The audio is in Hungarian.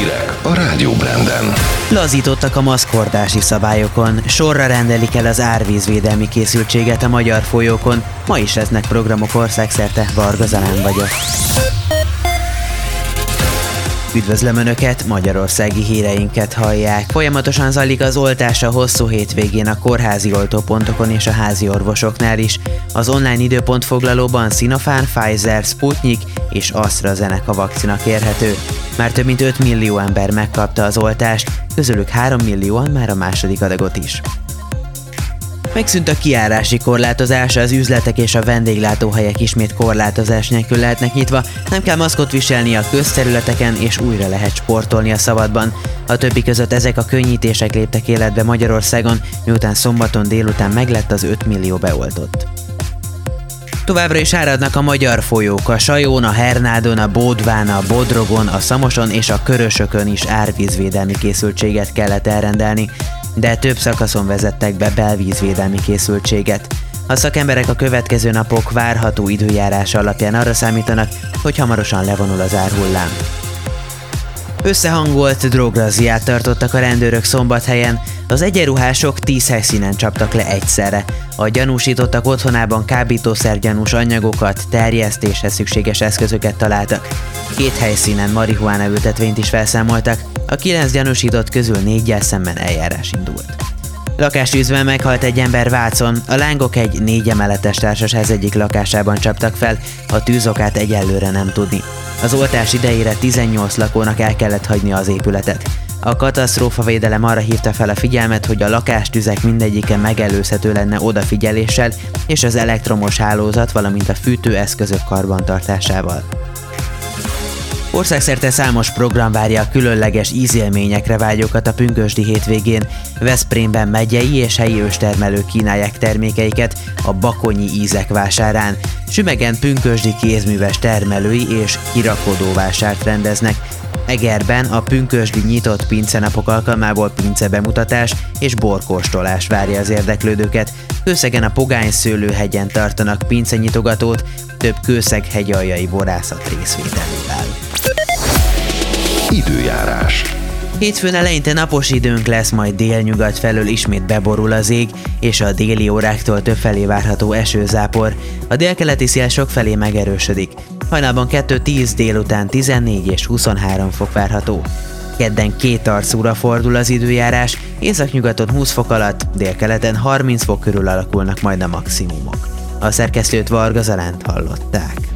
Hírek a Rádió Branden. Lazítottak a maszkordási szabályokon, sorra rendelik el az árvízvédelmi készültséget a magyar folyókon, ma is lesznek programok országszerte, Varga Zalán vagyok. Üdvözlöm Önöket, magyarországi híreinket hallják. Folyamatosan zajlik az oltás a hosszú hétvégén a kórházi oltópontokon és a házi orvosoknál is. Az online időpont foglalóban Sinopharm, Pfizer, Sputnik és AstraZeneca vakcina kérhető. Már több mint 5 millió ember megkapta az oltást, közülük 3 millióan már a második adagot is. Megszűnt a kiárási korlátozás, az üzletek és a vendéglátóhelyek ismét korlátozás nélkül lehetnek nyitva, nem kell maszkot viselni a közterületeken, és újra lehet sportolni a szabadban. A többi között ezek a könnyítések léptek életbe Magyarországon, miután szombaton délután meglett az 5 millió beoltott. Továbbra is áradnak a magyar folyók, a Sajón, a Hernádon, a Bódván, a Bodrogon, a Szamoson és a Körösökön is árvízvédelmi készültséget kellett elrendelni de több szakaszon vezettek be belvízvédelmi készültséget. A szakemberek a következő napok várható időjárása alapján arra számítanak, hogy hamarosan levonul az árhullám. Összehangolt drograziát tartottak a rendőrök szombathelyen, az egyenruhások tíz helyszínen csaptak le egyszerre. A gyanúsítottak otthonában kábítószergyanús anyagokat, terjesztéshez szükséges eszközöket találtak. Két helyszínen marihuána ültetvényt is felszámoltak, a kilenc gyanúsított közül négyel szemben eljárás indult. Lakásűzben meghalt egy ember Vácon, a lángok egy négy emeletes társasház egyik lakásában csaptak fel, a tűzokát egyelőre nem tudni. Az oltás idejére 18 lakónak el kellett hagyni az épületet. A katasztrófavédelem arra hívta fel a figyelmet, hogy a lakástüzek mindegyike megelőzhető lenne odafigyeléssel és az elektromos hálózat, valamint a fűtőeszközök karbantartásával. Országszerte számos program várja a különleges ízélményekre vágyókat a pünkösdi hétvégén. Veszprémben megyei és helyi őstermelők kínálják termékeiket a Bakonyi ízek vásárán. Sümegen pünkösdi kézműves termelői és kirakodó vásárt rendeznek. Egerben a pünkösdi nyitott pincenapok alkalmából pince bemutatás és borkóstolás várja az érdeklődőket. Kőszegen a Pogány szőlőhegyen tartanak pincenyitogatót, több kőszeg hegyaljai borászat részvételével. Időjárás. Hétfőn eleinte napos időnk lesz, majd délnyugat felől ismét beborul az ég, és a déli óráktól többfelé várható esőzápor. A délkeleti szél sok felé megerősödik. Hajnalban 2-10 délután 14 és 23 fok várható. Kedden két arcúra fordul az időjárás, északnyugaton 20 fok alatt, délkeleten 30 fok körül alakulnak majd a maximumok. A szerkesztőt Varga Zalánt hallották.